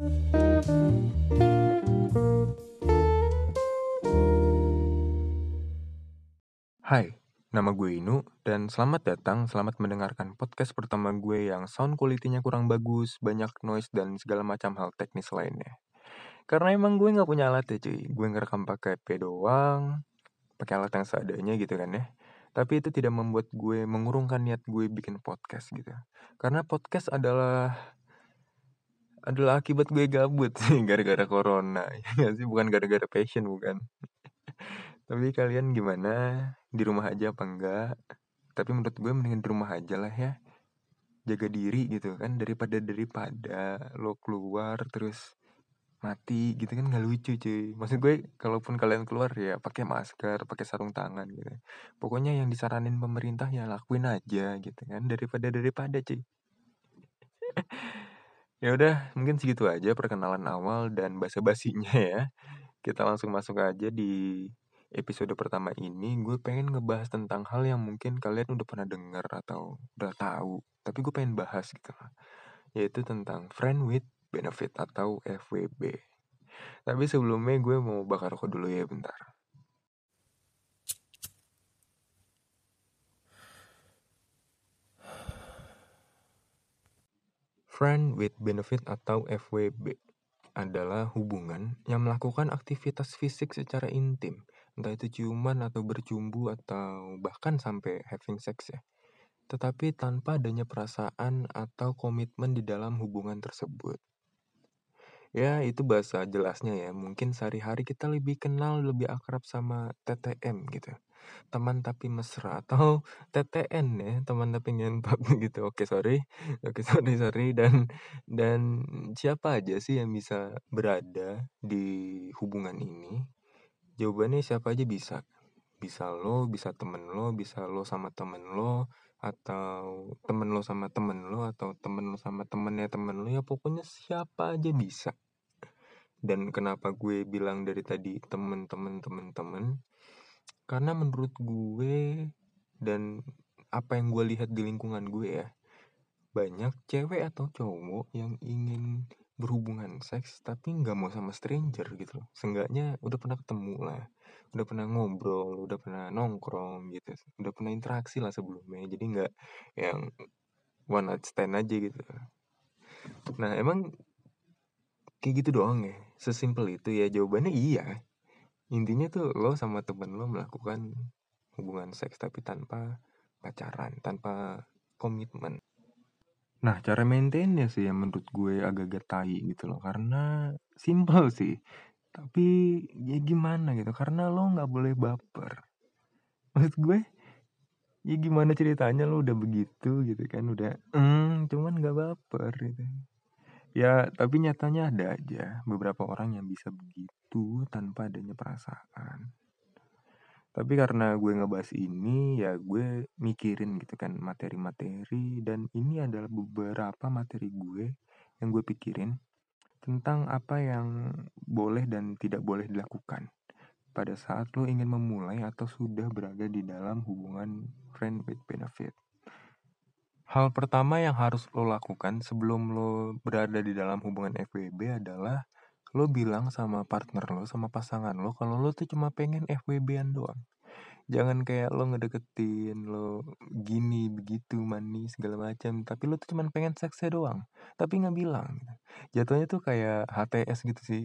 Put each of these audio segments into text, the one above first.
Hai, nama gue Inu, dan selamat datang, selamat mendengarkan podcast pertama gue yang sound quality-nya kurang bagus, banyak noise, dan segala macam hal teknis lainnya. Karena emang gue nggak punya alat ya cuy, gue ngerekam pakai P doang, pakai alat yang seadanya gitu kan ya. Tapi itu tidak membuat gue mengurungkan niat gue bikin podcast gitu. Karena podcast adalah adalah akibat gue gabut gara-gara corona. Ya sih? Bukan gara-gara passion bukan. Tapi kalian gimana? Di rumah aja apa enggak? Tapi menurut gue mendingan di rumah aja lah ya. Jaga diri gitu kan daripada daripada lo keluar terus mati gitu kan nggak lucu cuy. Maksud gue kalaupun kalian keluar ya pakai masker pakai sarung tangan gitu. Pokoknya yang disaranin pemerintah ya lakuin aja gitu kan daripada daripada cuy ya udah mungkin segitu aja perkenalan awal dan basa-basinya ya. Kita langsung masuk aja di episode pertama ini. Gue pengen ngebahas tentang hal yang mungkin kalian udah pernah dengar atau udah tahu tapi gue pengen bahas gitu yaitu tentang friend with benefit atau FWB tapi sebelumnya gue mau bakar rokok dulu ya bentar Friend with benefit atau FWB adalah hubungan yang melakukan aktivitas fisik secara intim entah itu ciuman atau bercumbu atau bahkan sampai having sex ya. Tetapi tanpa adanya perasaan atau komitmen di dalam hubungan tersebut. Ya, itu bahasa jelasnya ya. Mungkin sehari-hari kita lebih kenal, lebih akrab sama TTM gitu. Teman tapi mesra atau TTN ya, teman tapi ngentot gitu. Oke, sorry. Oke, sorry, sorry dan dan siapa aja sih yang bisa berada di hubungan ini Jawabannya siapa aja bisa. Bisa lo, bisa temen lo, bisa lo sama temen lo, atau temen lo sama temen lo, atau temen lo sama temennya temen lo, ya pokoknya siapa aja bisa. Dan kenapa gue bilang dari tadi temen-temen temen-temen, karena menurut gue dan apa yang gue lihat di lingkungan gue ya, banyak cewek atau cowok yang ingin berhubungan seks tapi nggak mau sama stranger gitu loh. Seenggaknya udah pernah ketemu lah udah pernah ngobrol udah pernah nongkrong gitu udah pernah interaksi lah sebelumnya. Jadi nggak yang one night stand aja gitu. Nah emang kayak gitu doang ya? Sesimpel itu ya jawabannya iya intinya tuh lo sama temen lo melakukan hubungan seks tapi tanpa pacaran tanpa komitmen Nah, cara maintainnya sih yang menurut gue agak-agak gitu loh. Karena simple sih. Tapi ya gimana gitu. Karena lo nggak boleh baper. Maksud gue, ya gimana ceritanya lo udah begitu gitu kan. Udah, hmm, cuman nggak baper gitu. Ya, tapi nyatanya ada aja beberapa orang yang bisa begitu tanpa adanya perasaan. Tapi karena gue ngebahas ini ya gue mikirin gitu kan materi-materi dan ini adalah beberapa materi gue yang gue pikirin tentang apa yang boleh dan tidak boleh dilakukan pada saat lo ingin memulai atau sudah berada di dalam hubungan friend with benefit. Hal pertama yang harus lo lakukan sebelum lo berada di dalam hubungan FWB adalah lo bilang sama partner lo, sama pasangan lo, kalau lo tuh cuma pengen FWB-an doang. Jangan kayak lo ngedeketin, lo gini, begitu, manis, segala macam. Tapi lo tuh cuma pengen seksnya doang. Tapi nggak bilang. Gitu. Jatuhnya tuh kayak HTS gitu sih.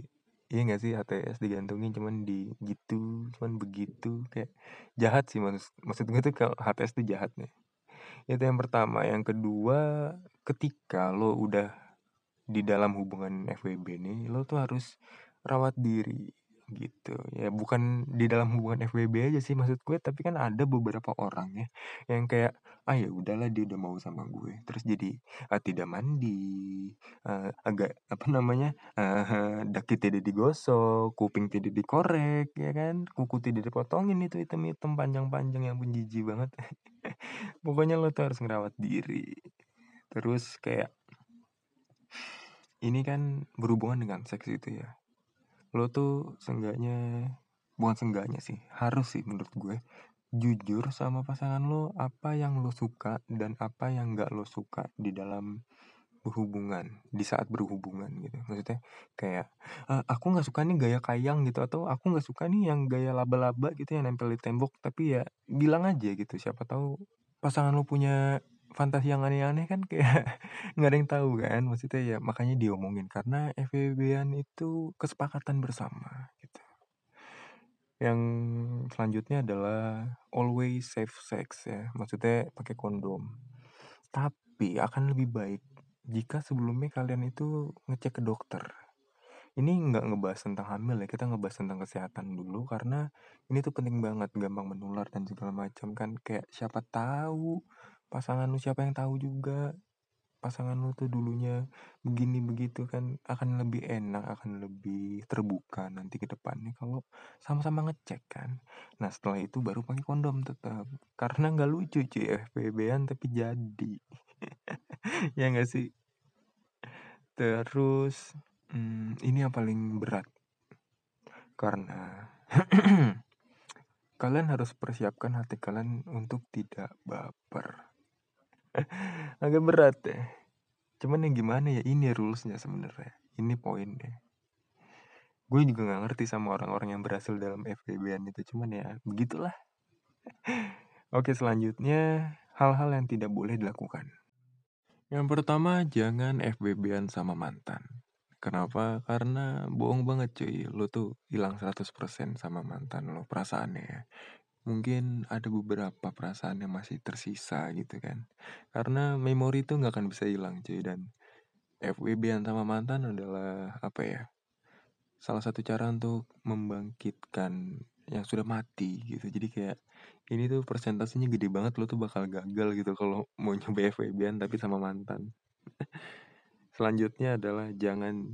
Iya gak sih HTS digantungin cuman di gitu, cuman begitu. Kayak jahat sih maksud, maksud gue tuh kalau HTS tuh jahat nih. Itu yang pertama. Yang kedua, ketika lo udah di dalam hubungan FWB nih lo tuh harus rawat diri gitu. Ya bukan di dalam hubungan FWB aja sih maksud gue tapi kan ada beberapa orang ya yang kayak ah ya udahlah dia udah mau sama gue. Terus jadi ah, tidak mandi uh, agak apa namanya uh, daki tidak digosok kuping tidak dikorek ya kan? Kuku tidak dipotongin itu hitam panjang panjang yang pun jijik banget. Pokoknya lo tuh harus ngerawat diri. Terus kayak ini kan berhubungan dengan seks itu ya. Lo tuh seenggaknya bukan seenggaknya sih harus sih menurut gue jujur sama pasangan lo apa yang lo suka dan apa yang gak lo suka di dalam berhubungan di saat berhubungan gitu. Maksudnya kayak "Eh, aku nggak suka nih gaya kayang gitu atau aku nggak suka nih yang gaya laba-laba gitu yang nempel di tembok tapi ya bilang aja gitu siapa tahu pasangan lu punya fantasi yang aneh-aneh kan kayak nggak ada yang tahu kan? Maksudnya ya makanya diomongin karena FWB-an itu kesepakatan bersama gitu. Yang selanjutnya adalah always safe sex ya maksudnya pakai kondom. Tapi akan lebih baik jika sebelumnya kalian itu ngecek ke dokter. Ini nggak ngebahas tentang hamil ya kita ngebahas tentang kesehatan dulu karena ini tuh penting banget gampang menular dan segala macam kan. Kayak siapa tahu pasangan lu siapa yang tahu juga. Pasangan lu tuh dulunya begini begitu kan akan lebih enak akan lebih terbuka nanti ke depannya kalau sama-sama ngecek kan. Nah setelah itu baru pakai kondom tetap karena nggak lucu cuy FPB-an tapi jadi. Ya nggak sih? Terus hmm, ini yang paling berat. Karena kalian harus persiapkan hati kalian untuk tidak baper agak berat ya. Cuman yang gimana ya ini rulesnya sebenarnya. Ini poinnya. Gue juga nggak ngerti sama orang-orang yang berhasil dalam FPB-an itu. Cuman ya begitulah. Oke selanjutnya hal-hal yang tidak boleh dilakukan. Yang pertama jangan FBB-an sama mantan. Kenapa? Karena bohong banget cuy. Lo tuh hilang 100% sama mantan lo perasaannya ya. Mungkin ada beberapa perasaan yang masih tersisa gitu kan. Karena memori itu nggak akan bisa hilang cuy dan FWB-an sama mantan adalah apa ya? Salah satu cara untuk membangkitkan yang sudah mati gitu. Jadi kayak ini tuh persentasenya gede banget lo tuh bakal gagal gitu kalau mau nyoba FWB-an tapi sama mantan. Selanjutnya adalah jangan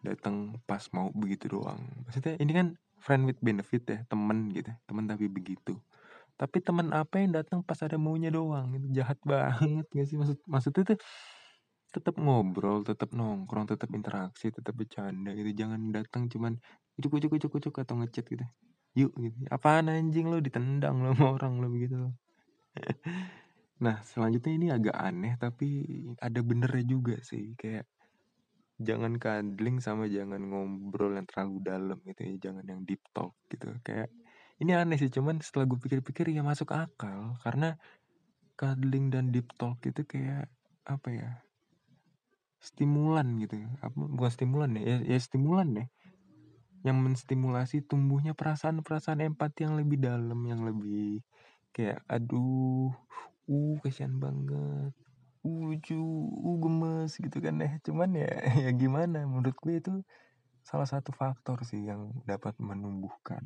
datang pas mau begitu doang. Maksudnya ini kan friend with benefit ya, temen gitu, temen tapi begitu. Tapi teman apa yang datang pas ada maunya doang, itu jahat banget gak sih maksud maksudnya tuh tetap ngobrol, tetap nongkrong, tetap interaksi, tetap bercanda gitu. Jangan datang cuman ucuk ucuk ucuk ucuk atau ngechat gitu. Yuk gitu. Apaan anjing lo ditendang lo sama orang lo begitu. Nah, selanjutnya ini agak aneh tapi ada benernya juga sih. Kayak jangan cuddling sama jangan ngobrol yang terlalu dalam gitu ya. Jangan yang deep talk gitu. Kayak ini aneh sih cuman setelah gue pikir-pikir ya masuk akal karena cuddling dan deep talk itu kayak apa ya? stimulan gitu. Apa bukan stimulan ya, ya, ya stimulan ya. Yang menstimulasi tumbuhnya perasaan-perasaan empati yang lebih dalam, yang lebih kayak aduh uh kasihan banget uh cu uh gemes gitu kan ya. Cuman ya ya gimana? Menurut gue itu salah satu faktor sih yang dapat menumbuhkan.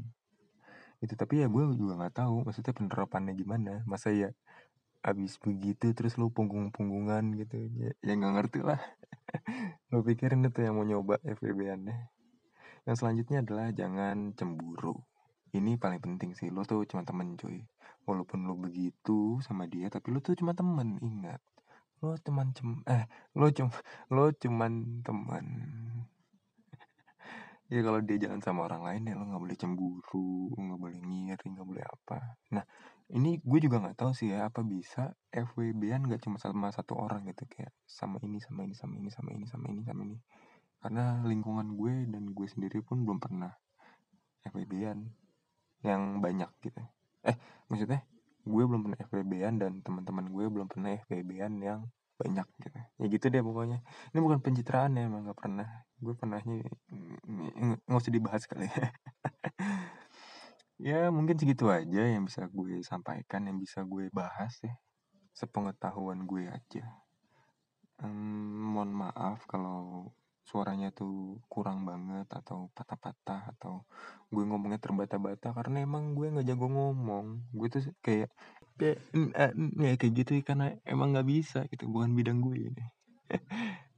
Itu tapi ya gue juga nggak tahu maksudnya penerapannya gimana. Masa ya abis begitu terus lu punggung-punggungan gitu. Ya ya nggak ngerti lah. Gue pikirin itu yang mau nyoba FBB-an yang selanjutnya adalah jangan cemburu. Ini paling penting sih. Lo tuh cuma temen cuy. Walaupun lo begitu sama dia tapi lo tuh cuma temen ingat lo teman cem eh lo cuma lo cuman teman. Ya kalau dia jalan sama orang lain ya lo nggak boleh cemburu nggak boleh ngiri nggak boleh apa. Nah ini gue juga nggak tahu sih ya apa bisa FWB-an nggak cuma sama satu orang gitu kayak sama ini sama ini sama ini sama ini sama ini sama ini. Karena lingkungan gue dan gue sendiri pun belum pernah FWB-an yang banyak gitu. Eh maksudnya gue belum pernah FWB-an dan teman-teman gue belum pernah FWB-an yang banyak gitu. Ya gitu deh pokoknya. Ini bukan pencitraan ya emang gak pernah. Gue pernahnya nggak usah dibahas kali ya. Ya mungkin segitu aja yang bisa gue sampaikan yang bisa gue bahas ya. Sepengetahuan gue aja. Hmm, mohon maaf kalau suaranya tuh kurang banget atau patah-patah atau gue ngomongnya terbata-bata karena emang gue nggak jago ngomong. Gue tuh kayak kayak ya kayak gitu karena emang nggak bisa gitu. Bukan bidang gue ini.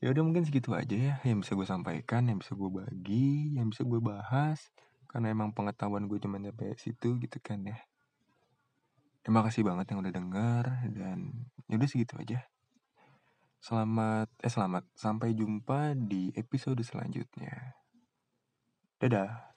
Ya udah mungkin segitu aja ya yang bisa gue sampaikan yang bisa gue bagi yang bisa gue bahas. Karena emang pengetahuan gue cuma sampai situ gitu kan ya. Terima kasih banget yang udah denger dan ya udah segitu aja Selamat eh selamat sampai jumpa di episode selanjutnya. Dadah.